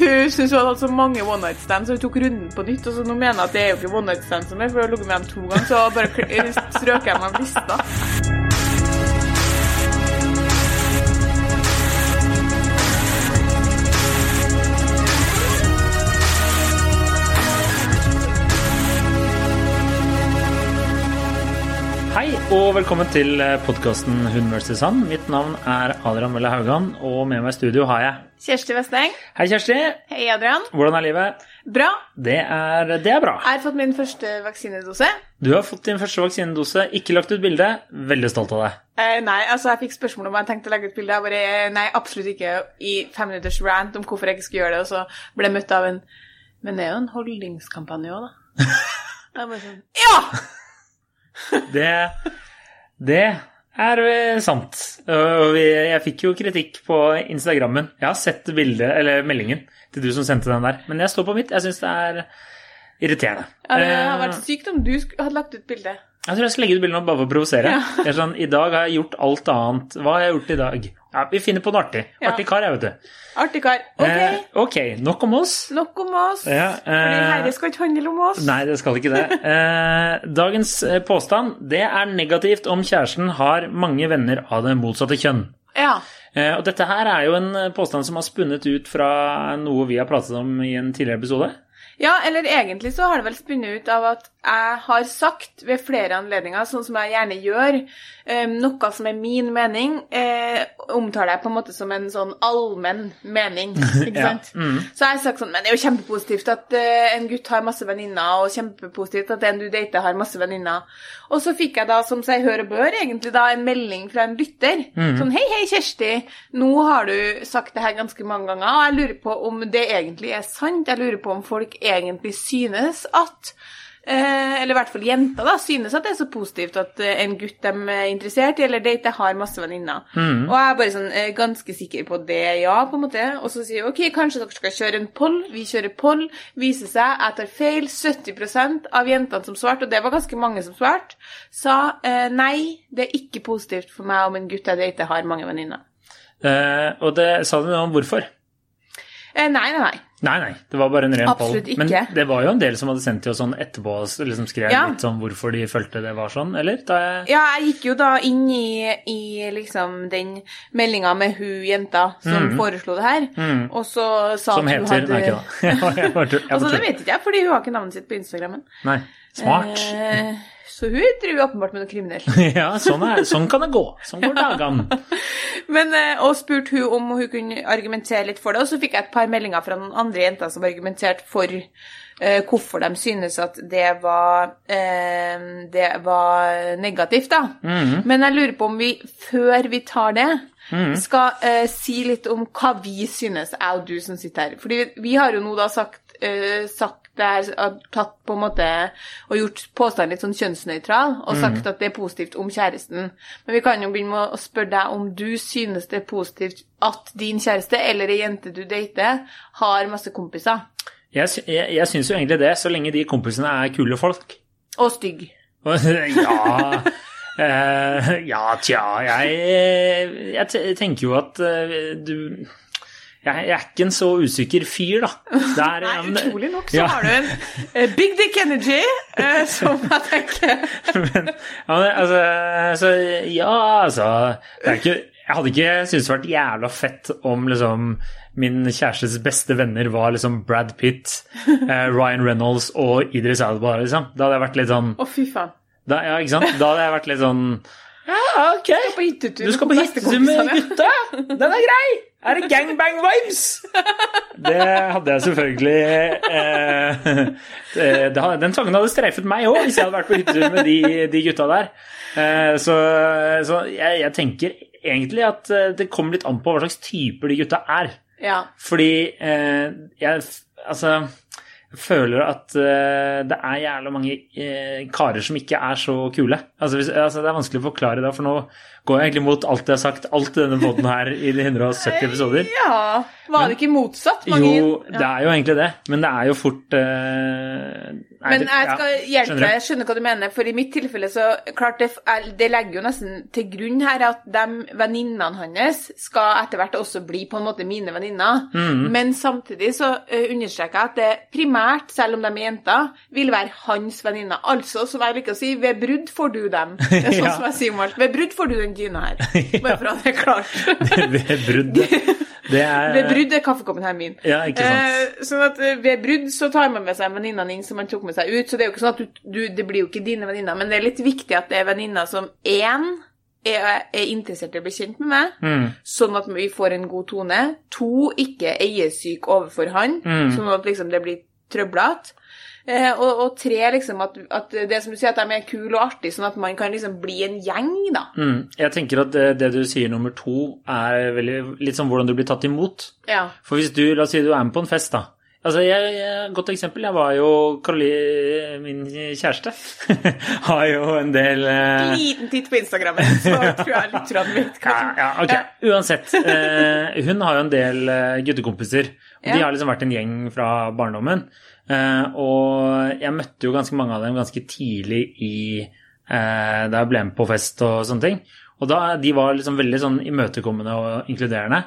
Hun syntes hun hadde hatt så mange one night stands, så hun tok runden på nytt. Og så nå mener jeg at det er jo ikke one night stands mer, for hun har ligget med dem to ganger, så bare strøk jeg meg av lista. Og velkommen til podkasten Hun versus Han. Mitt navn er Adrian Mølle Haugan, og med meg i studio har jeg Kjersti Vesteng. Hei, Kjersti. Hei, Adrian. Hvordan er livet? Bra. Det er, det er bra. Jeg har fått min første vaksinedose. Du har fått din første vaksinedose, ikke lagt ut bilde. Veldig stolt av deg. Eh, nei, altså jeg fikk spørsmål om jeg tenkte å legge ut bilde. Jeg bare eh, nei, absolutt ikke. I fem minutters rant om hvorfor jeg ikke skulle gjøre det, og så ble jeg møtt av en Men det er jo en holdningskampanje òg, da. Jeg bare sånn Ja! Det, det er eh, sant. Jeg fikk jo kritikk på Instagrammen. Jeg har sett bildet, eller meldingen til du som sendte den der, men jeg står på mitt. Jeg syns det er irriterende. Ja, det hadde Eh, vært sykt om du hadde lagt ut bilde. Jeg tror jeg skal legge ut bildet nå bare for å provosere. Ja. Sånn, I dag har jeg gjort alt annet. Hva har jeg gjort i dag? Ja, Vi finner på noe artig. Ja. Artig kar, jeg, vet du. Artig kar. Ok, Eh, ok, nok om oss. nok om oss. Ja, eh, herre skal ikke handle om oss. Nei, det skal ikke det. Eh, dagens eh, påstand det er negativt om kjæresten har mange venner av det motsatte kjønn. Ja. Eh, og dette her er jo en eh, påstand som har spunnet ut fra noe vi har pratet om i en tidligere episode. Ja, eller egentlig så har det vel spunnet ut av at jeg har sagt ved flere anledninger, sånn som jeg gjerne gjør, eh, noe som er min mening, eh, omtaler jeg på en måte som en sånn allmenn mening, ikke Ja, mm. Så jeg har sagt sånn, men det er jo kjempepositivt at eh, en gutt har masse venninner, og kjempepositivt at en du dater har masse venninner. Og så fikk jeg da, som seg hør og bør, egentlig da en melding fra en lytter. Sånn, hei, hei, Kjersti, nå har du sagt det her ganske mange ganger, og jeg lurer på om det egentlig er sant. Jeg lurer på om folk egentlig synes at Eh, eller i hvert fall jenter da, synes at det er så positivt at eh, en gutt de er interessert i, eller date, har masse venninner. Og jeg er bare sånn eh, ganske sikker på det, ja, på en måte. Og så sier jeg ok, kanskje dere skal kjøre en poll. Vi kjører poll. Viser seg jeg tar feil. 70% av jentene som svarte, og det var ganske mange som svarte, sa nei, det er ikke positivt for meg om en gutt jeg dater, har mange venninner. Eh, og det sa du noe om hvorfor. Eh, nei, nei, nei. Nei, nei, det var bare en ren poll. Men det var jo en del som hadde sendt til oss sånn etterpå og liksom skrev Ja. litt sånn hvorfor de følte det var sånn, eller? Jeg... Ja, jeg gikk jo da inn i, i liksom den meldinga med hun jenta som foreslo det her, og så sa Mm. Som at hun heter hadde Nei, ikke da. Jeg bare- jeg tull- jeg Altså, det vet ikke jeg, fordi hun har ikke navnet sitt på Instagrammen. Nei. Smart. Eh, så hun driver åpenbart med noe kriminelt. ja, sånn, er, sånn kan det gå. Sånn går dagene. Men, eh, og spurte hun om hun kunne argumentere litt for det, og så fikk jeg et par meldinger fra noen andre jenter som argumenterte for eh, hvorfor de synes at det var, eh, det var negativt, da. Mhm. Men jeg lurer på om vi, før vi tar det, skal eh, si litt om hva vi synes, jeg og du som sitter her. Fordi vi, vi har jo nå da sagt, eh, sagt det her, har tatt på en måte og gjort påstanden litt sånn kjønnsnøytral, og sagt at det er positivt om kjæresten. Men vi kan jo begynne med å spørre deg om du synes det er positivt at din kjæreste eller ei jente du dater, har masse kompiser. Jeg, jeg, jeg syns jo egentlig det, så lenge de kompisene er kule folk. Og stygg. Ja eh, Ja, tja Jeg, jeg tenker jo at eh, du jeg, er ikke en så usikker fyr, da. Det er, Nei, men- utrolig nok så ja. har du en uh, big dick energy, uh, som jeg tenker men, ja, men, altså, ja, altså ikke, Jeg hadde ikke syntes det vært jævla fett om liksom min kjærestes beste venner var liksom Brad Pitt, eh, Ryan Reynolds og Idris Alba, liksom. Da hadde jeg vært litt sånn Å, fy faen. da, Ja, ikke sant? Da hadde jeg vært litt sånn Ja, ok. På hyttetur Du skal på hyttetur med gutta? Den er grei! Er det gangbang-vibes? Det hadde jeg selvfølgelig eh, det, det, Den tanken hadde streifet meg òg, hvis jeg hadde vært på hyttetur med de, de gutta der. Eh, så så jeg, jeg tenker egentlig at eh, det kommer litt an på hva slags typer de gutta er. Ja. Fordi eh, jeg Altså føler at uh, det er jævla mange uh, karer som ikke er så kule. Altså, hvis, altså, det er vanskelig å forklare det, for nå går egentlig mot alt jeg har sagt, alt i denne måten her i de 170 episoder. Ja, Var det ikke motsatt? Mange, Jo, det er jo egentlig det, men det er jo fort uh, nei, Men jeg jeg ja, skal hjelpe deg, jeg skjønner hva du mener. For i mitt tilfelle så klart det, er- det legger jo nesten til grunn her at de venninnene hans skal etter hvert også bli på en måte mine venninner. Mm. Men samtidig så uh, understreker jeg at det primært, selv om de er jenter, vil være hans venninner. Altså, som jeg liker å si, ved brudd får du dem. Det er sånn Ja. som jeg sier om alt. Ved brudd får du den dyna her. Bare for at det er klart. Ved bruddet. Det er Ved brudd er kaffekoppen her min. Ja, ikke sant. Eh, sånn at eh, Ved brudd så tar man med seg venninnene inn som man tok med seg ut. Så det er jo ikke sånn at du, du, det blir jo ikke dine venninner, men det er litt viktig at det er venninner som én er, er interessert i å bli kjent med meg, Mm. sånn at vi får en god tone. To, ikke eiesyk overfor han, Mm. sånn at liksom det blir trøblete. Eh, og, og tre, liksom at, at det som du sier, at de er kule og artige, sånn at man kan liksom bli en gjeng, da. Mm. Jeg tenker at det, det du sier nummer to, er veldig, litt sånn hvordan du blir tatt imot. Ja. For hvis du, la oss si du er med på en fest, da. Altså, jeg, jeg, Godt eksempel. Jeg var jo Karoli, min kjæreste, har jo en del eh, Liten titt på Instagram, så tror jeg lytterne vet hva ja, ja, ok. Uansett. Eh, hun har jo en del eh, guttekompiser. Og De har liksom vært en gjeng fra barndommen. Eh, og jeg møtte jo ganske mange av dem ganske tidlig i eh, Da jeg ble med på fest og sånne ting. Og da, de var liksom veldig sånn imøtekommende og inkluderende.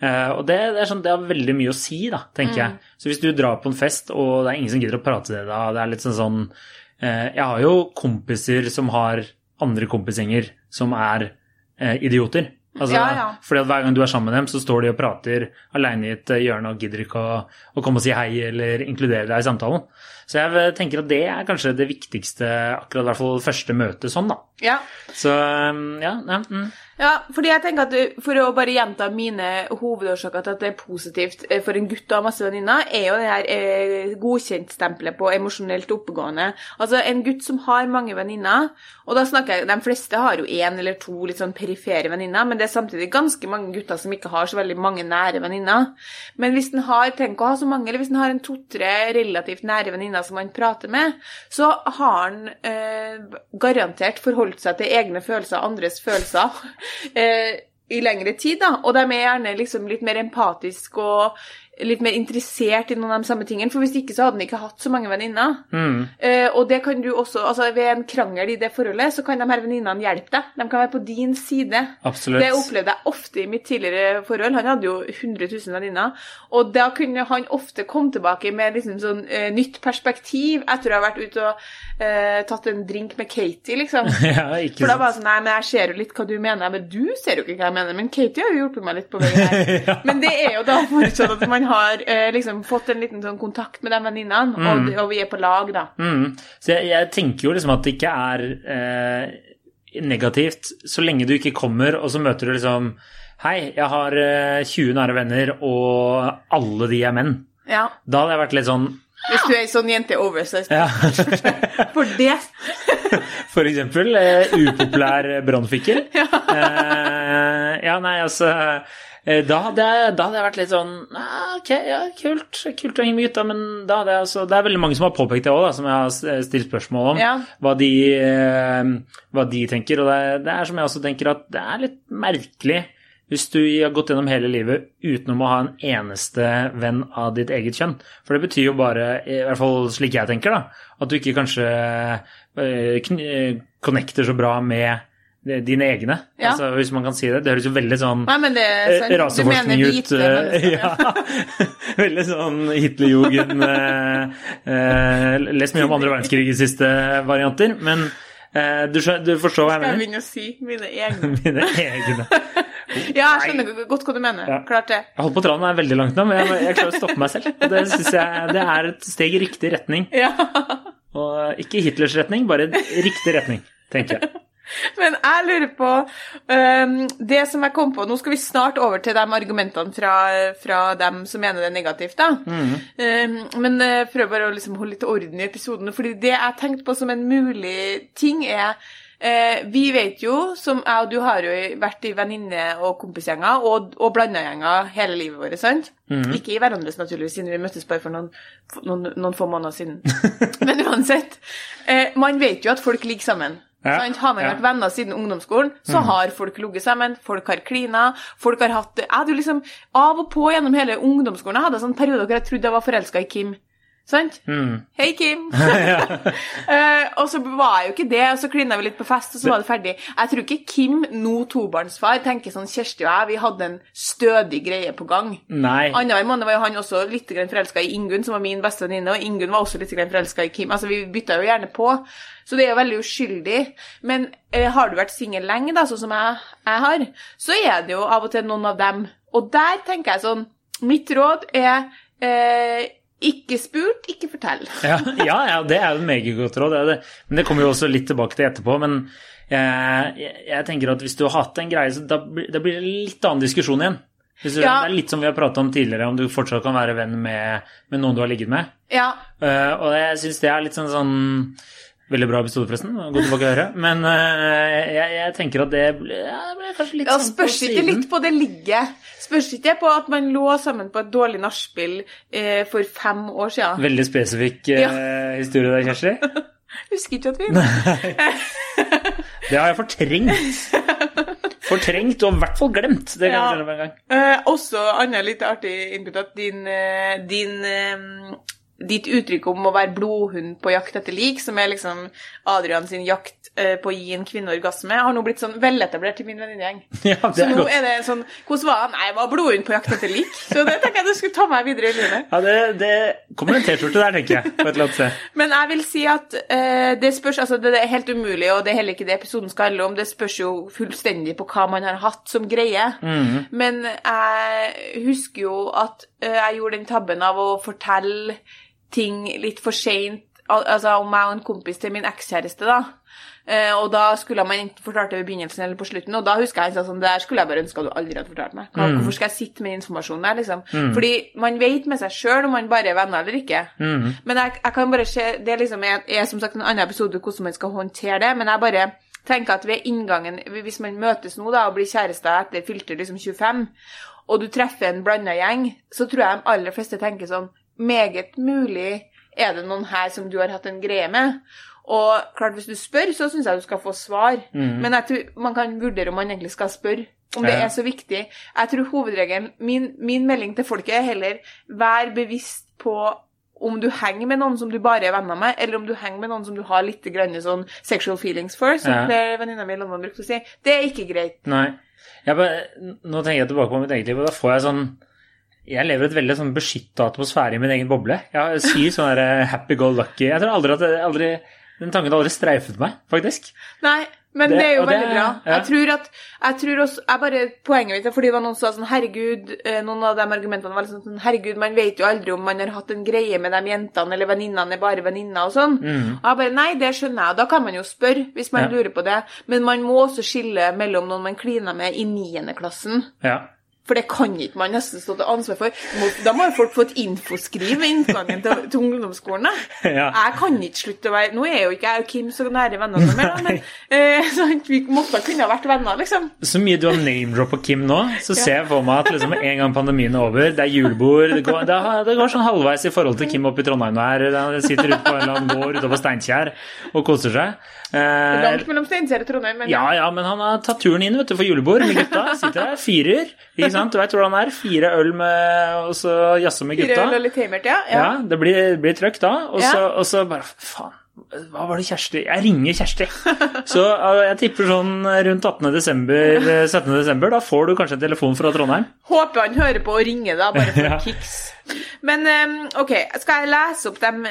Eh, og det, det, er sånn, det har veldig mye å si, da, tenker jeg. Så hvis du drar på en fest, og det er ingen som gidder å prate til deg da, det er litt sånn sånn eh, Jeg har jo kompiser som har andre kompisgjenger som er eh, idioter. Altså, Ja, ja. Fordi at hver gang du er sammen med dem, så står de og prater alene i et hjørne og gidder ikke å, å komme og si hei eller inkludere deg i samtalen. Så jeg tenker at det er kanskje det viktigste, akkurat i hvert fall første møte sånn, da. Ja. Så um, ja, ja mm. Ja, fordi jeg tenker at For å bare gjenta mine hovedårsaker til at det er positivt eh, for en gutt å ha masse venninner, er jo det her eh, godkjentstempelet på emosjonelt oppegående. Altså en gutt som har mange venninner, og da snakker jeg De fleste har jo én eller to litt sånn perifere venninner, men det er samtidig ganske mange gutter som ikke har så veldig mange nære venninner. Men hvis den har tenk å ha så mange, eller hvis den har en to-tre relativt nære venninner som han prater med, så har han eh, garantert forholdt seg til egne følelser, andres følelser, eh, i lengre tid, da. Og de er gjerne liksom litt mer empatiske og litt mer interessert i noen av de samme tingene. For hvis ikke så hadde han ikke hatt så mange venninner. Mm. Eh, og det kan du også, altså ved en krangel i det forholdet, så kan de her venninnene hjelpe deg. De kan være på din side. Absolutt. Det opplevde jeg ofte i mitt tidligere forhold. Han hadde jo 100 000 venninner. Og da kunne han ofte komme tilbake med liksom sånn eh, nytt perspektiv etter å ha vært ute og eh, tatt en drink med Katie, liksom. ja, ikke For da var det sånn Nei, men jeg ser jo litt hva du mener. Men du ser jo ikke hva jeg mener. Men Katie har jo hjulpet meg litt på veien her. Men det er jo da forutsatt at man har eh, liksom fått en liten sånn kontakt med de venninnene, og, og vi er på lag, da. Mm. Så jeg, jeg tenker jo liksom at det ikke er eh, negativt så lenge du ikke kommer, og så møter du liksom Hei, jeg har eh, 20 nære venner, og alle de er menn. Ja. Da hadde jeg vært litt sånn Hvis du er ei sånn jente over seg. ja. For det For eksempel uh, upopulær brannfikkel. Uh, ja, nei, altså eh, da hadde, jeg, da hadde jeg vært litt sånn Ok, ja, kult, kult å henge med gutta, men da hadde jeg altså Det er veldig mange som har påpekt det òg, som jeg har stilt spørsmål om. Ja. Hva, de, hva de tenker. Og det, det er som jeg også tenker at det er litt merkelig hvis du har gått gjennom hele livet utenom å ha en eneste venn av ditt eget kjønn. For det betyr jo bare, i hvert fall slik jeg tenker, da, at du ikke kanskje eh, eh, connecter så bra med dine egne. Ja. Altså, hvis man kan si det. Det høres jo veldig sånn Nei, men det eh, raseforskning ut. ja. Veldig sånn Hitlerjugend eh, Les mye om andre verdenskrig i siste varianter, men eh, du, du forstår hva jeg mener. Skal jeg begynne å si mine egne? Mine egne. Ja, jeg skjønner godt hva du mener. Ja. Klart det. Jeg holdt på tranen er veldig langt nå, men jeg, jeg klarer å stoppe meg selv. Og det syns jeg det er et steg i riktig retning. Ja. Og ikke Hitlers retning, bare riktig retning, tenker jeg. Men jeg lurer på um, Det som jeg kom på Nå skal vi snart over til de argumentene fra, fra dem som mener det er negativt, da. Øhm, men uh, prøv bare å liksom holde litt orden i episoden. Fordi det jeg tenkte på som en mulig ting, er eh, Vi vet jo, som jeg og du har jo vært i venninne- og kompisgjenger og, og blanda gjenger hele livet vårt, sant? Ikke i hverandres, naturligvis, siden vi møttes bare for noen, noen, noen få måneder siden. Men uansett. Eh, man vet jo at folk ligger sammen. Ja, Sant? Har man ja. vært venner siden ungdomsskolen, så har folk ligget sammen, folk har klina, folk har hatt Jeg hadde jo liksom av og på gjennom hele ungdomsskolen jeg hadde sånn periode hvor jeg trodde jeg var forelska i Kim. Sant? Mm. Hei, Kim! uh, og så var jeg jo ikke det, og så klina vi litt på fest, og så var det ferdig. Jeg tror ikke Kim, nå tobarnsfar, tenker sånn Kjersti og jeg, vi hadde en stødig greie på gang. Nei. Annenhver måned var jo han også litt forelska i Ingunn, som var min beste venninne, og Ingunn var også litt forelska i Kim. Altså, vi bytta jo gjerne på, så det er jo veldig uskyldig. Men uh, har du vært singel lenge, da, sånn som jeg, jeg har, så er det jo av og til noen av dem. Og der tenker jeg sånn Mitt råd er eh, ikke spurt, ikke fortell. Ja, ja, ja, det er jo et godt råd. Det det. Men det kommer jo også litt tilbake til etterpå. Men jeg, jeg, jeg tenker at hvis du har hatt en greie, så da, blir- da blir det litt annen diskusjon igjen. Du, Ja. Det er litt som vi har pratet om tidligere, om du fortsatt kan være venn med, med noen du har ligget med. Ja, Uh, og jeg syns det er litt sånn sånn Veldig bra episode, forresten. Gå tilbake og høre. Men uh, jeg, jeg tenker at det ble, ble kanskje litt ja sånn på Spørs ikke litt på det ligget. Spørs ikke på at man lå sammen på et dårlig nachspiel eh, for fem år siden. Veldig spesifikk eh, Ja. historie der, Kjersti. Husker ikke at vi Det har jeg fortrengt. Fortrengt og i hvert fall glemt. Det kan jeg Ja. skjønne på en gang. Eh, også annet litt artig input at din, eh, din eh, Ditt uttrykk om å være blodhund på jakt etter lik, som er liksom Adrian sin jakt eh, på å gi en kvinne orgasme, har nå blitt sånn veletablert i min venninnegjeng. Ja, Så nå godt. er det sånn Hvordan var han? Nei, jeg var blodhund på jakt etter lik. Så det tenker jeg du skulle ta med videre i livet. Ja, det, det kommer en T-skjorte der, tenker jeg. på et eller annet sted. Men jeg vil si at eh, det spørs Altså, det er helt umulig, og det er heller ikke det episoden skal handle om. Det spørs jo fullstendig på hva man har hatt som greie. Mhm. Men jeg husker jo at eh, jeg gjorde den tabben av å fortelle ting litt for seint, al altså om meg og en kompis til min ekskjæreste, da. Eh, og da skulle man enten fortalt det ved begynnelsen eller på slutten, og da husker jeg han sa sånn Det der skulle jeg bare ønske at du aldri hadde fortalt meg. Hva, Hvorfor skal jeg sitte med informasjonen der, liksom? Fordi man vet med seg sjøl om man bare er venner eller ikke. Mm. Men jeg, jeg kan bare se Det er liksom er, er som sagt en annen episode hvordan man skal håndtere det, men jeg bare tenker at ved inngangen Hvis man møtes nå da og blir kjærester etter fylte liksom 25, og du treffer en blanda gjeng, så tror jeg de aller fleste tenker sånn Meget mulig er det noen her som du har hatt en greie med. Og klart, hvis du spør, så syns jeg du skal få svar. Men jeg tror man kan vurdere om man egentlig skal spørre. Om det er så viktig. Jeg tror hovedregelen min, min melding til folket er heller vær bevisst på om du henger med noen som du bare er venner med, eller om du henger med noen som du har litt grann sånn sexual feelings for, som Ja. venninna mi i London brukte å si. Det er ikke greit. Nei. Jeg bare, nå tenker jeg tilbake på mitt eget liv, og da får jeg sånn Jeg lever et veldig sånn beskytta atmosfære i min egen boble. Jeg sier sånn der happy go lucky. Jeg tror aldri at jeg, aldri, Den tanken har aldri streifet meg, faktisk. Nei, men Det- det, er jo veldig det- bra. ja. Jeg tror at jeg tror også, jeg bare, Poenget mitt er fordi det var noen som sa sånn Herregud, eh, noen av de argumentene var liksom sånn Herregud, man vet jo aldri om man har hatt en greie med de jentene, eller venninnene er bare venninner og sånn. Og jeg bare Nei, det skjønner jeg. Da kan man jo spørre, hvis man Ja. lurer på det. Men man må også skille mellom noen man kliner med i niendeklassen. Ja. For det kan ikke man nesten stå til ansvar for. Da må jo folk få et infoskriv ved inngangen til, til ungdomsskolen. Ja. Jeg kan ikke slutte å være Nå er jo ikke jeg og Kim så nære venner som mer, men eh, så vi måtte kunne ha vært venner, liksom. Så mye du har name-droppa Kim nå, så ser jeg for meg at liksom en gang pandemien er over, det er julebord Det går, det det går sånn halvveis i forhold til Kim oppe i Trondheim nå her. Han sitter ute på en eller annen gård utover Steinkjer og koser seg. Eh, Langt mellom Steinkjer og Trondheim, men Ja, ja, men han har tatt turen inn vet du, for julebord med gutta. Sitter der, firer. Ikke sant? Du vet hvordan det er. Fire øl med, og så jazze med Fire gutta. øl og litt heimert, ja. Ja, det blir, blir trøkk da. Og så, og så bare Faen, hva var det Kjersti Jeg ringer Kjersti. Så uh, jeg tipper sånn rundt 18. desember, eh, 17. desember. Da får du kanskje en telefon fra Trondheim. Håper han hører på og ringer, da, bare for Ja. kicks. Men eh, OK, skal jeg lese opp dem,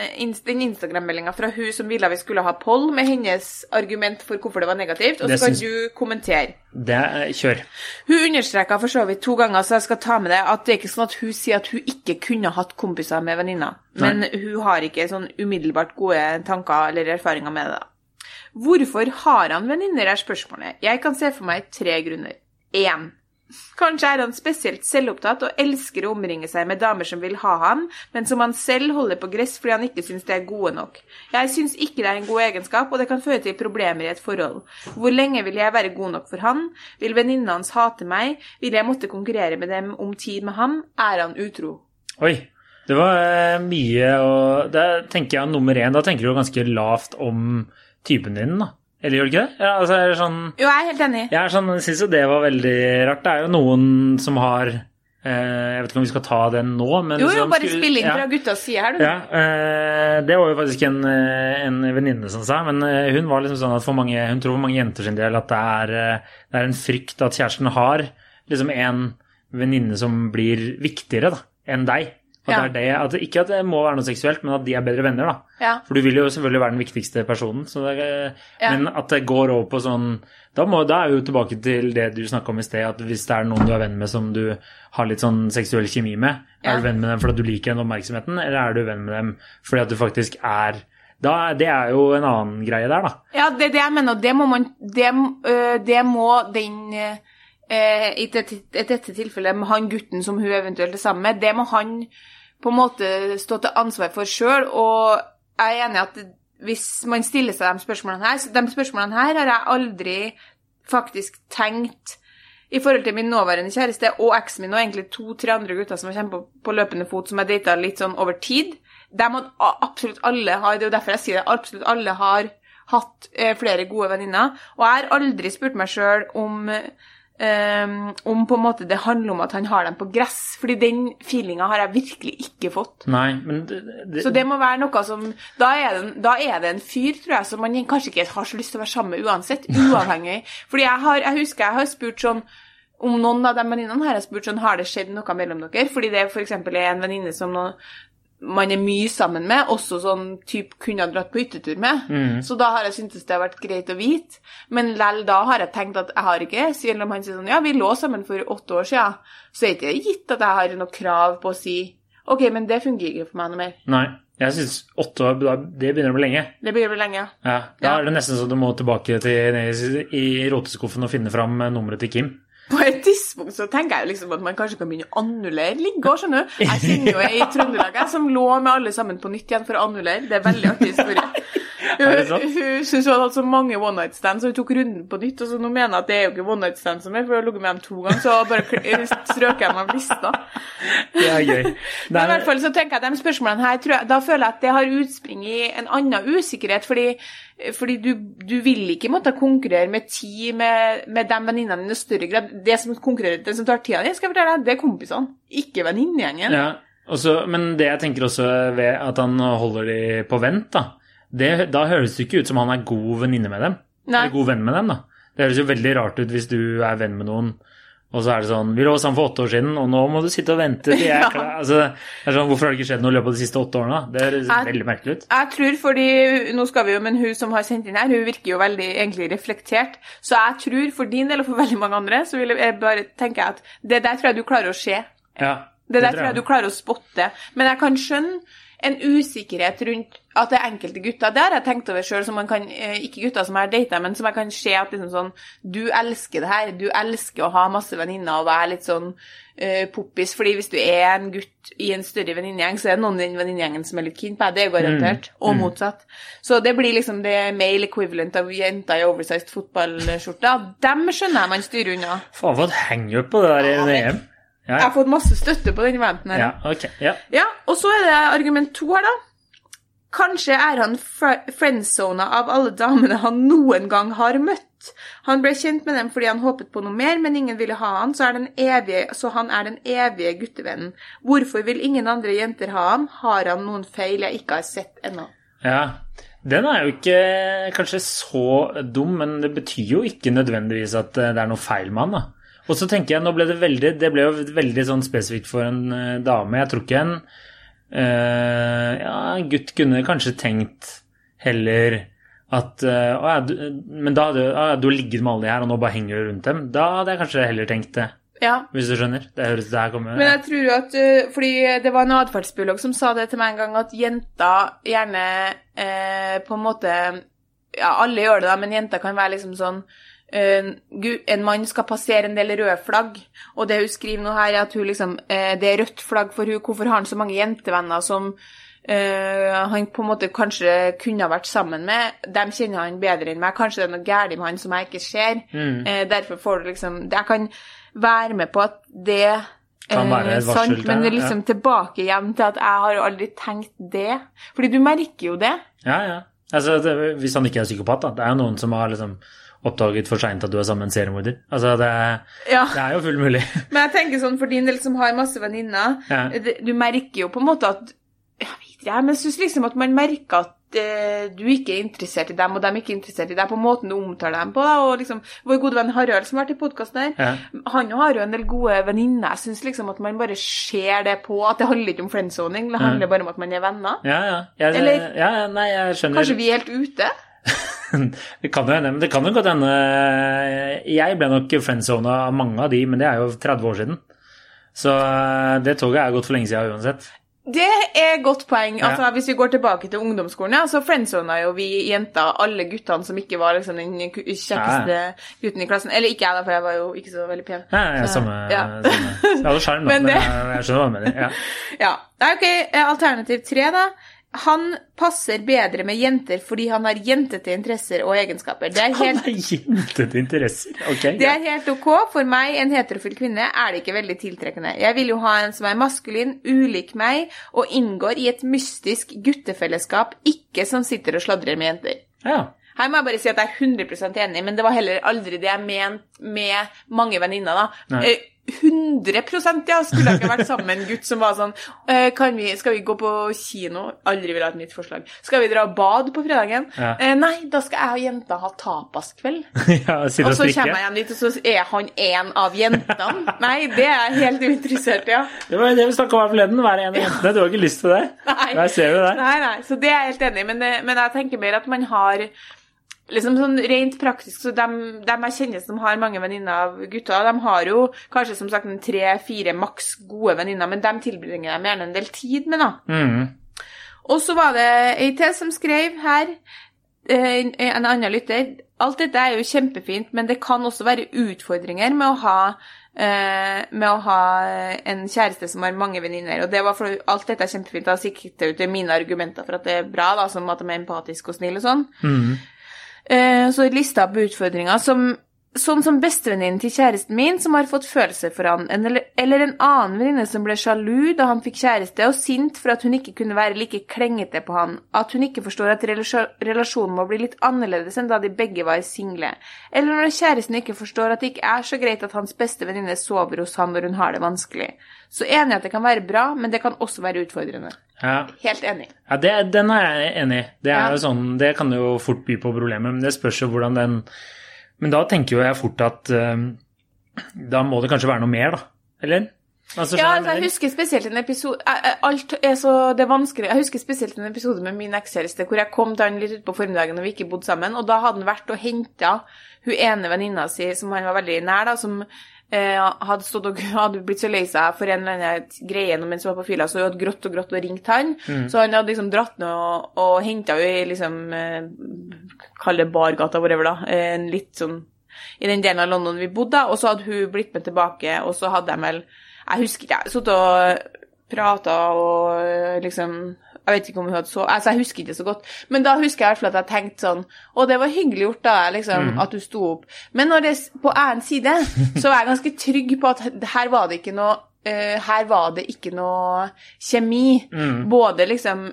den Instagram-meldinga fra hun som ville vi skulle ha poll, med hennes argument for hvorfor det var negativt, og så kan du kommentere. Det Kjør. Hun understreka for så vidt to ganger, så jeg skal ta med det, at det er ikke sånn at hun sier at hun ikke kunne hatt kompiser med venninner. Men hun har ikke sånn umiddelbart gode tanker eller erfaringer med det. da. Hvorfor har han venninner, er spørsmålet. Jeg kan se for meg tre grunner. Én. Kanskje er han spesielt selvopptatt og elsker å omringe seg med damer som vil ha han, men som han selv holder på gress fordi han ikke syns det er gode nok. Jeg syns ikke det er en god egenskap, og det kan føre til problemer i et forhold. Hvor lenge vil jeg være god nok for han? Vil venninnene hans hate meg? Vil jeg måtte konkurrere med dem om tid med ham? Er han utro? Oi. Det var eh, mye og Da tenker jeg nummer én Da tenker du ganske lavt om typen din, da. Eller gjør du ikke det? Ja, altså, det sånn, Jo, jeg er helt enig. jeg er sånn, syns jo det var veldig rart. Det er jo noen som har eh, Jeg vet ikke om vi skal ta den nå, men Jo, jo, bare skulle- spill inn ja. fra guttas side her, du. Ja, eh, det var jo faktisk en, en venninne som sa, men hun var liksom sånn at for mange, hun tror for mange jenter sin del at det er, det er en frykt at kjæresten har liksom en venninne som blir viktigere da, enn deg. At Ja. det er det, at, ikke at det må være noe seksuelt, men at de er bedre venner. da. Ja. For du vil jo selvfølgelig være den viktigste personen. Er- Ja. Men at det går over på sånn da, må, da er vi jo tilbake til det du snakka om i sted, at hvis det er noen du er venn med som du har litt sånn seksuell kjemi med, er du venn med dem fordi du liker den oppmerksomheten, eller er du venn med dem fordi at du faktisk er da, Det er jo en annen greie der, da. Ja, det er det jeg mener, og det må man Det, det må den I dette, tilfellet med han gutten som hun eventuelt er sammen med, det må han på en måte stå til ansvar for sjøl, og jeg er enig i at hvis man stiller seg de spørsmålene her så De spørsmålene her har jeg aldri faktisk tenkt i forhold til min nåværende kjæreste og eksen min og egentlig to-tre andre gutter som har kommet på løpende fot, som jeg data litt sånn over tid. De må absolutt alle har, det er jo derfor jeg sier det, absolutt alle har hatt eh, flere gode venninner. Og jeg har aldri spurt meg sjøl om eh, om på en måte det handler om at han har dem på gress, fordi den feelinga har jeg virkelig ikke fått. Nei, men det, det, Så det må være noe som Da er det, da er det en fyr, tror jeg, som man kanskje ikke har så lyst til å være sammen med uansett. Uavhengig. Fordi jeg, har, jeg husker jeg har spurt sånn om noen av de venninnene har jeg spurt sånn, har det skjedd noe mellom dere. Fordi det f.eks. er en venninne som nå, man er mye sammen med, også sånn typ kunne ha dratt på hyttetur med. Så da har jeg syntes det har vært greit å vite. Men lell da har jeg tenkt at jeg har ikke. Selv om han sier sånn ja, vi lå sammen for åtte år siden, så er det ikke gitt at jeg har noe krav på å si OK, men det fungerer ikke for meg noe mer. nei. Jeg syns åtte år, det begynner å bli lenge. Det begynner å bli lenge. Ja, Da Ja. er det nesten så du må tilbake til i i roteskuffen og finne fram nummeret til Kim. Tidspunkt så tenker jeg liksom at man kanskje kan begynne å annullere ligger, skjønner du. Jeg kjenner jo ei i Trøndelag som lå med alle sammen på nytt igjen for å annullere. Det er veldig artig historie. Hun, hun syntes hun hadde hatt så mange one night stands, så hun tok runden på nytt. Og så nå mener jeg at det er jo ikke one night stands som er, for hun har ligget med dem to ganger, så bare strøk jeg dem av lista. Det er gøy. Nei, Men i er, hvert fall så tenker jeg at de spørsmålene her, jeg, da føler jeg at det har utspring i en annen usikkerhet, fordi, fordi du, du vil ikke måtte konkurrere med tid med, med de venninnene dine i større grad. Det som konkurrerer, det som tar tida di, skal jeg fortelle deg, det er kompisene, ikke venninnegjengen. ja, også, men det jeg tenker også ved at han holder de på vent, da, det, da høres det ikke ut som han er god venninne med dem. Nei. Eller god venn med dem, da. Det høres jo veldig rart ut hvis du er venn med noen, og så er det sånn Vi lå sammen for åtte år siden, og nå må du sitte og vente til jeg er klar. Altså, det er sånn, hvorfor har det ikke skjedd noe i løpet av de siste åtte årene? Det høres Jeg- veldig merkelig ut. Jeg tror fordi, nå skal vi jo, men hun som har sendt inn her, hun virker jo veldig egentlig reflektert. Så jeg tror for din del og for veldig mange andre, så vil jeg bare tenke at det der tror jeg du klarer å se. Ja, Det der tror jeg. jeg du klarer å spotte. Men jeg kan skjønne en usikkerhet rundt at det er enkelte gutter. Det har jeg tenkt over sjøl, som man kan eh, Ikke gutter som jeg har data, men som jeg kan se at liksom sånn Du elsker det her. Du elsker å ha masse venninner og være litt sånn uh, poppis. Fordi hvis du er en gutt i en større venninnegjeng, så er det noen i den venninnegjengen som er litt keen på deg. Det er garantert. Og motsatt. Så det blir liksom det male equivalent av jenter i oversized fotballskjorter. Dem skjønner jeg man styrer unna. Faen, for et hangup på det der i Ja, det- EM. Ja, Jeg har fått masse støtte på den eventen her. ja, okay. Ja. Ja, og så er det argument to her, da. Kanskje er han fr- friendzona av alle damene han noen gang har møtt. Han ble kjent med dem fordi han håpet på noe mer, men ingen ville ha han, så, evige, så han er den evige guttevennen. Hvorfor vil ingen andre jenter ha ham? Har han noen feil jeg ikke har sett ennå? Ja, den er jo ikke kanskje så dum, men det betyr jo ikke nødvendigvis at eh, det er noe feil med han, da. Og så tenker jeg, nå ble det veldig, det ble jo veldig sånn spesifikt for en eh, dame. Jeg tror ikke en ja, en gutt kunne kanskje tenkt heller at uh, ja, du, Men da hadde ja, du ligget med alle de her, og nå bare henger du rundt dem. Da hadde jeg kanskje heller tenkt det, Ja, hvis du skjønner. Det høres det her kommer Men jeg tror jo at øh, Fordi det var en atferdsbiolog som sa det til meg en gang, at jenter gjerne eh, på en måte Ja, alle gjør det, da, men jenter kan være liksom sånn eh, En mann skal passere en del røde flagg, og det hun skriver nå her, er at liksom eh, Det er rødt flagg for hun, Hvorfor har han så mange jentevenner som uh, han på en måte kanskje kunne ha vært sammen med? Dem kjenner han bedre enn meg. Kanskje det er noe galt med han som jeg ikke ser. Mm. Uh, derfor får du liksom Jeg kan være med på at det Kan være et eh, varsel sant, men det er liksom tilbake igjen til at jeg har jo aldri tenkt det. Fordi du merker jo det. Ja, ja. Altså, det, hvis han ikke er psykopat, da. Det er jo noen som har liksom oppdaget for seint at du er sammen med en seriemorder. Altså, det, Ja. det er jo fullt mulig. Men jeg tenker sånn for din del som har masse venninner, Ja. du merker jo på en måte at Jeg vet ikke, men jeg syns liksom at man merker at eh, du ikke er interessert i dem, og de er ikke interessert i deg, på måten du omtaler dem på. Og liksom, Vår gode venn Harald som har vært i podkasten her, Ja. han har jo en del gode venninner. Jeg syns liksom at man bare ser det på at det handler ikke om friendzoning, det handler bare om at man er venner. Ja, ja. Jeg, Eller- ja, ja, nei, jeg skjønner. Kanskje vi er helt ute? Det kan jo hende, men det kan jo godt hende Jeg ble nok friendzona av mange av de, men det er jo 30 år siden. Så eh, det toget er gått for lenge siden uansett. Det er et godt poeng. Ja. Altså, Hvis vi går tilbake til ungdomsskolen, ja, så friendzona jo vi jenter alle guttene som ikke var liksom den kjekkeste kjekkeste gutten i klassen. Eller ikke jeg, da, for jeg var jo ikke så veldig pen. Ja, ja, samme, ja. samme. Jeg hadde sjarm, Men men det- jeg, jeg skjønner hva du mener. Ja. Ja. Nei, ok, eh, Alternativ tre, da. Han passer bedre med jenter fordi han har jentete interesser og egenskaper. Det er Han har jentete interesser. Ok. Det er helt ok. For meg, en heterofil kvinne, er det ikke veldig tiltrekkende. Jeg vil jo ha en som er maskulin, ulik meg, og inngår i et mystisk guttefellesskap, ikke som sitter og sladrer med jenter. Ja. Her må jeg bare si at jeg er 100 enig, men det var heller aldri det jeg mente med mange venninner. da. Nei. Eh, 100% ja, skulle jeg ikke vært sammen med en gutt som var sånn eh, kan vi, Skal vi gå på kino? Aldri vil ha et nytt forslag. Skal vi dra og bade på fredagen? Ja. Eh, nei, da skal jeg og jenta ha tapaskveld. ja Og så kommer jeg hjem dit, og så er han en av jentene. Nei, det er jeg helt uinteressert i, ja. Det var det vi snakka om her forleden. Være en av jentene. Du har ikke lyst til det? Nei. Nei, nei, så det er jeg helt enig i, men, men jeg tenker mer at man har Liksom sånn Rent praktisk, så dem, dem jeg kjenner som har mange venninner av gutter, de har jo kanskje som sagt en tre-fire maks gode venninner, men dem tilbringer de gjerne en del tid med, da. Mm. Og så var det ei til som skrev her, eh, en annen lytter Alt dette er jo kjempefint, men det kan også være utfordringer med å ha eh, med å ha en kjæreste som har mange venninner. Og det var for alt dette er kjempefint. Da sikter ut til mine argumenter for at det er bra, da, som at de er empatiske og snille og sånn. Mm. Eh, så lista på utfordringer som Sånn som bestevenninnen til kjæresten min, som har fått følelser for han, eller, eller en annen venninne som ble sjalu da han fikk kjæreste, og sint for at hun ikke kunne være like klengete på han, at hun ikke forstår at relasjonen må bli litt annerledes enn da de begge var single, eller når kjæresten ikke forstår at det ikke er så greit at hans beste venninne sover hos han når hun har det vanskelig. Så enig at det kan være bra, men det kan også være utfordrende. Ja. Helt enig. Ja, det, Den er jeg enig i. Det, Ja. sånn, det kan jo fort by på problemer, men det spørs jo hvordan den Men da tenker jo jeg fort at eh, da må det kanskje være noe mer, da? Eller? Altså, Ja, altså, jeg husker spesielt en episode eh, eh, Alt er så Det er vanskelig. Jeg husker spesielt en episode med min ekskjæreste hvor jeg kom til han litt utpå formiddagen når vi ikke bodde sammen, og da hadde han vært og henta hun ene venninna si som han var veldig nær, da, som hadde stått og hadde blitt så lei seg for en eller annen greie mens hun var på fylla, så hun hadde grått og grått og ringt han. Så han hadde liksom dratt ned og, og henta henne i liksom eh, Kall det bargata, whatever, da. Eh, En litt sånn i den delen av London vi bodde, og så hadde hun blitt med tilbake, og så hadde de vel Jeg husker ikke, jeg satt og prata og øh, liksom Jeg vet ikke om hun hadde sovet Altså, jeg husker ikke så godt, men da husker jeg i hvert fall at jeg tenkte sånn Å, det var hyggelig gjort, da, liksom, at du sto opp. Men når det på annen side, så var jeg ganske trygg på at her var det ikke noe uh, her var det ikke noe kjemi. Både liksom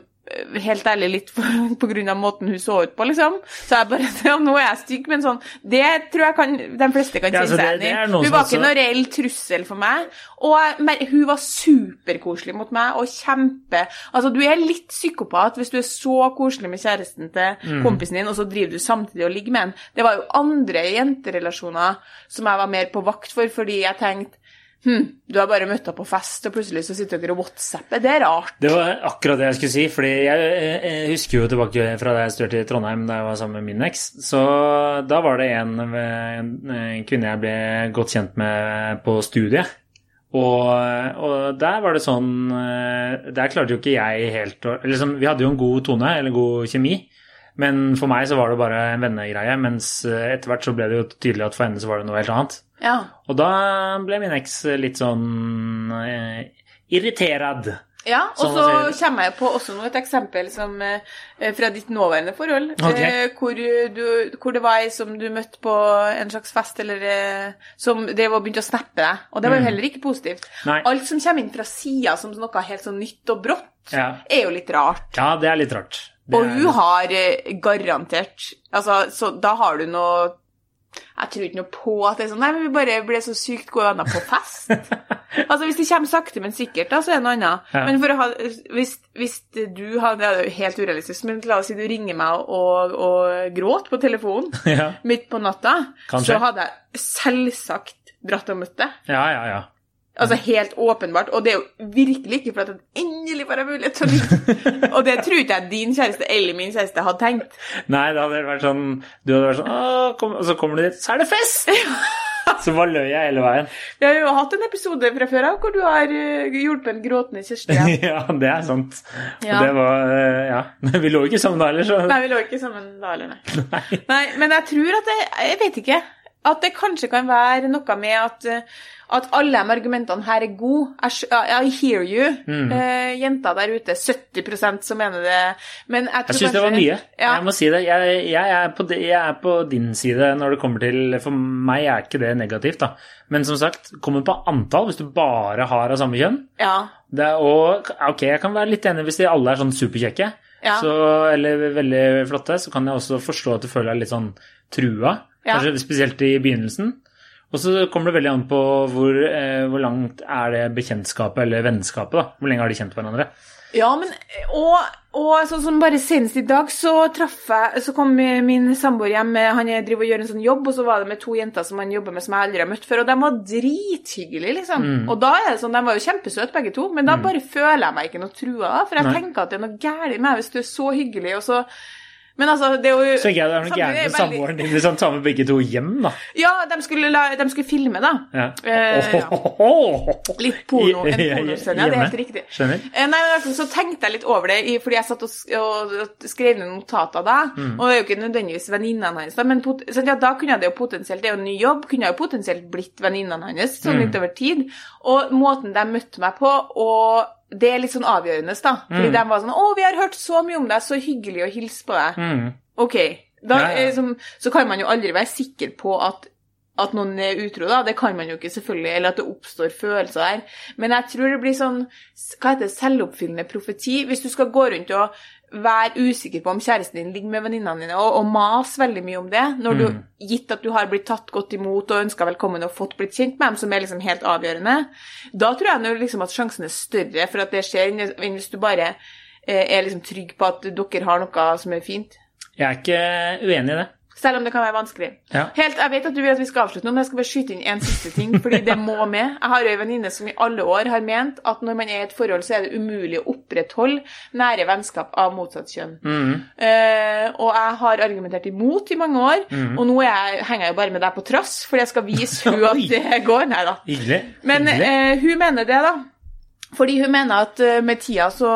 Helt ærlig litt på, på grunn av måten hun så ut på, liksom. Så jeg bare ja, Nå er jeg stygg, men sånn Det tror jeg kan, de fleste kan kjenne seg igjen i. Hun var ikke noen reell trussel for meg. Og men, hun var superkoselig mot meg, og kjempe Altså, du er litt psykopat hvis du er så koselig med kjæresten til Mm. kompisen din, og så driver du samtidig og ligger med en. Det var jo andre jenterelasjoner som jeg var mer på vakt for, fordi jeg tenkte Hm, du har bare møtt opp på fest, og plutselig så sitter dere og whatsapper. Det er rart. Det var akkurat det jeg skulle si. fordi jeg, jeg, husker jo tilbake fra da jeg studerte i Trondheim da jeg var sammen med min eks. Så da var det en, en, en kvinne jeg ble godt kjent med på studiet. Og, og der var det sånn eh, Der klarte jo ikke jeg helt å liksom, Vi hadde jo en god tone, eller god kjemi. Men for meg så var det bare en vennegreie, mens eh, etter hvert så ble det jo tydelig at for henne så var det noe helt annet. Ja. Og da ble min eks litt sånn eh, irriterad. Ja, og Sånn så kommer jeg på også noe, et eksempel som, eh, fra ditt nåværende forhold, Ok. eh, hvor, du, hvor det var ei som du møtte på en slags fest, eller eh, som drev og begynte å snappe deg, og det var jo heller ikke positivt. Mm. Nei. Alt som kommer inn fra sida som noe helt sånn nytt og brått, Ja. er jo litt rart. Ja, det er litt rart. Og hun har eh, garantert Altså, så da har du noe Jeg tror ikke noe på at det er sånn Nei, men vi bare ble så sykt gode venner på fest. altså, hvis det kommer sakte, men sikkert, da, så er det noe annet. Ja. Men ha Hvis, hvis du har Det er jo helt urealistisk, men la oss si du ringer meg og, og gråter på telefonen ja. midt på natta, Kanskje. så hadde jeg selvsagt dratt og møtt deg. ja, ja, ja. Altså helt åpenbart. Og det er jo virkelig ikke for at jeg endelig får en mulighet til å ligge. Og det tror ikke jeg din kjæreste eller min kjæreste hadde tenkt. Nei, det hadde vært sånn Du hadde vært sånn kom, Og så kommer du dit, så er det fest! Så bare løy jeg hele veien. Vi har jo hatt en episode fra før av hvor du har hjulpet en gråtende Kjersti. Ja. ja, det er sant. Ja. Og det var eh, Ja. Vi lå ikke sammen da heller, så Nei, vi lå ikke sammen da heller, nei. nei. Men jeg tror at det Jeg vet ikke. At det kanskje kan være noe med at, uh, at alle de argumentene her er gode. I, hear you, Mm. uh, jenter der ute. 70% som mener det. Men jeg Jeg syns det var mye. Ja. Jeg må si det. Jeg, jeg, er på, jeg er på din side når det kommer til For meg er ikke det negativt, da. Men som sagt, kommer på antall, hvis du bare har av samme kjønn ja. det er, og, Ok, jeg kan være litt enig hvis de alle er sånn superkjekke, Ja. så, eller veldig flotte, så kan jeg også forstå at du føler deg litt sånn trua. Ja. Kanskje spesielt i begynnelsen. Og så kommer det veldig an på hvor, eh, hvor langt er det bekjentskapet eller vennskapet. da. Hvor lenge har de kjent hverandre? Ja, men og, og sånn som bare senest i dag, så traff jeg Så kom min samboer hjem, han driver og gjør en sånn jobb, og så var det med to jenter som han jobber med som jeg aldri har møtt før, og de var drithyggelige, liksom. Mm. Og da er det sånn, de var jo kjempesøte begge to, men da bare føler jeg meg ikke noe trua, for jeg Nei. tenker at det er noe galt med meg hvis du er så hyggelig, og så Men altså, det er jo Så ikke det er noe gærent med samboeren din hvis han tar med begge to hjem, da. Ja, de skulle, la, de skulle filme, da. Ja. Eh, ja. Litt porno, en pornoscene, ja, det er helt riktig. Skjønner. Eh, Nei, men altså, så tenkte jeg litt over det, fordi jeg satt og, og skrev ned notater da. Mm. Og det er jo ikke nødvendigvis venninnene hans, da, men ja, da kunne jeg det jo potensielt Det er jo en ny jobb, kunne jeg jo potensielt blitt venninnene hans sånn Mm. litt over tid. Og måten de møtte meg på, og det er litt sånn avgjørende, da. Fordi Mm. de var sånn 'Å, vi har hørt så mye om deg, så hyggelig å hilse på deg'. Mm. Ok. Da, Ja, ja. Liksom, så kan man jo aldri være sikker på at at noen er utro, da. Det kan man jo ikke, selvfølgelig. Eller at det oppstår følelser der. Men jeg tror det blir sånn Hva heter det? Selvoppfyllende profeti. Hvis du skal gå rundt og være usikker på om kjæresten din ligger med venninnene dine, og, og mase veldig mye om det, når du, Mm. gitt at du har blitt tatt godt imot og ønska velkommen og fått blitt kjent med dem, som er liksom helt avgjørende, da tror jeg nå liksom at sjansen er større for at det skjer, enn enn hvis du bare eh, er liksom trygg på at dere har noe som er fint. Jeg er ikke uenig i det. Selv om det kan være vanskelig. Ja. Helt, Jeg vet at du vil at vi skal avslutte nå, men jeg skal bare skyte inn en siste ting, fordi det må med. Jeg har en venninne som i alle år har ment at når man er i et forhold, så er det umulig å opprettholde nære vennskap av motsatt kjønn. Mm. Eh, og jeg har argumentert imot i mange år, mm. og nå jeg, henger jeg jo bare med deg på trass, fordi jeg skal vise henne at det går. Nei da. Men eh, hun mener det, da. Fordi hun mener at eh, med tida så,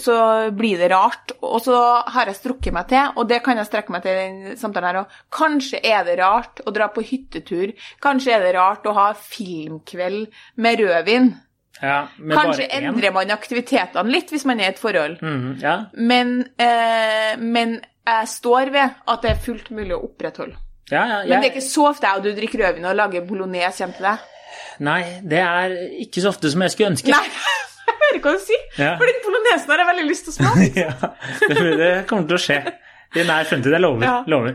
så blir det rart, og så har jeg strukket meg til, og det kan jeg strekke meg til i den samtalen her òg. Kanskje er det rart å dra på hyttetur. Kanskje er det rart å ha filmkveld med rødvin. ja, Kanskje endrer man aktivitetene litt hvis man er i et forhold. Mm, ja. Men, eh, men jeg står ved at det er fullt mulig å opprettholde. Ja, ja, Men det er ikke så ofte jeg og du drikker rødvin og lager bolognese hjem til deg. Nei, det er ikke så ofte som jeg skulle ønske. Nei, jeg hører hva du sier. Ja. For den polonesen har jeg veldig lyst til å smake. ja, det, kommer til å skje. I nær fremtid. Jeg lover. Ja. Mm. lover.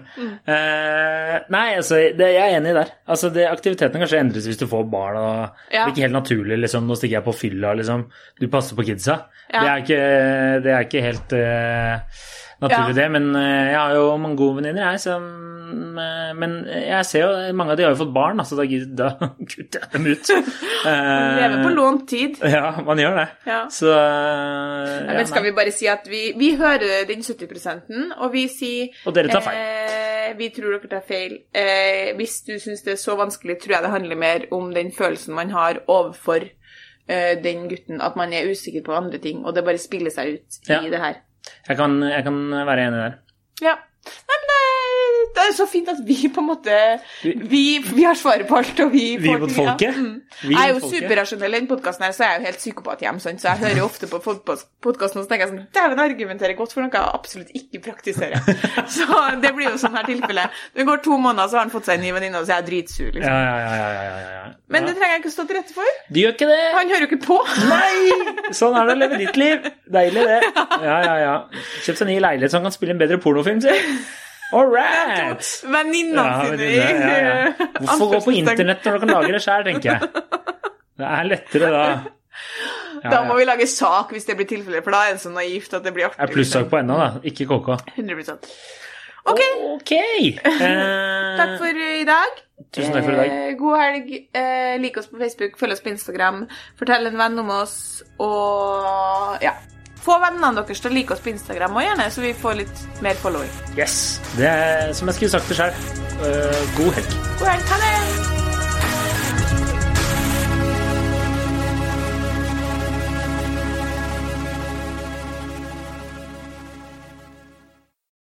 Eh, nei, altså, det, jeg er enig der. Altså, det, aktiviteten kanskje endres hvis du får barn. og Ja. Det er ikke helt naturlig. liksom, Nå stikker jeg på fylla. liksom. Du passer på kidsa. Ja. Det, er ikke, det er ikke helt eh, naturlig, Ja. det. Men eh, jeg har jo mange gode venninner, jeg. Som, eh, men jeg ser jo mange av de har jo fått barn, altså da, da kutter jeg dem ut. Eh, Lever på lånt tid. Ja, man gjør det. Ja. Så Ja, men skal vi bare si at vi, vi hører den 70 og vi sier Og dere tar feil. Eh, vi tror dere tar feil. Eh, hvis du syns det er så vanskelig, tror jeg det handler mer om den følelsen man har overfor den gutten, at man er usikker på andre ting, og det bare spiller seg ut Ja. i det her. Jeg kan, jeg kan være enig der. Ja. Nei, men eh, det er så fint at vi på en måte Vi, vi har svaret på alt, og vi Vi mot folket? ja. Mm. Vi Jeg er jo superrasjonell i den podkasten så jeg er jo helt psykopat sant? så jeg hører jo ofte på podkasten og så tenker jeg sånn Dæven, argumenterer godt for noe jeg absolutt ikke praktiserer. Så det blir jo sånn her tilfelle. Det går to måneder, så har han fått seg en ny venninne, og så er jeg dritsur, liksom. Ja, ja, ja, ja, ja, ja, ja. Men det trenger jeg ikke å stå til rette for. Du gjør ikke det! Han hører jo ikke på. Nei! Sånn er det å leve ditt liv. Deilig, det. Ja, ja, ja. Kjøp seg ny leilighet så han kan spille en bedre pornofilm, si. All right! Venninnene Ja, sine ja, ja. Hvorfor gå på internett når du kan lage det sjøl, tenker jeg. Det er lettere da. Ja, Da må ja. vi lage sak hvis det blir tilfelle, for da er det så naivt at det blir artig. Det er plussak på ennå, da. Ikke KK. 100 Ok, Ok. Eh, takk for i dag. Tusen takk for i dag. Eh, god helg. Eh, lik oss på Facebook, følg oss på Instagram. Fortell en venn om oss, og ja. Få vennene deres til å like oss på Instagram òg, gjerne, så vi får litt mer following. Yes. Det er som jeg skulle sagt det sjøl. god helg. God helg. Ha det!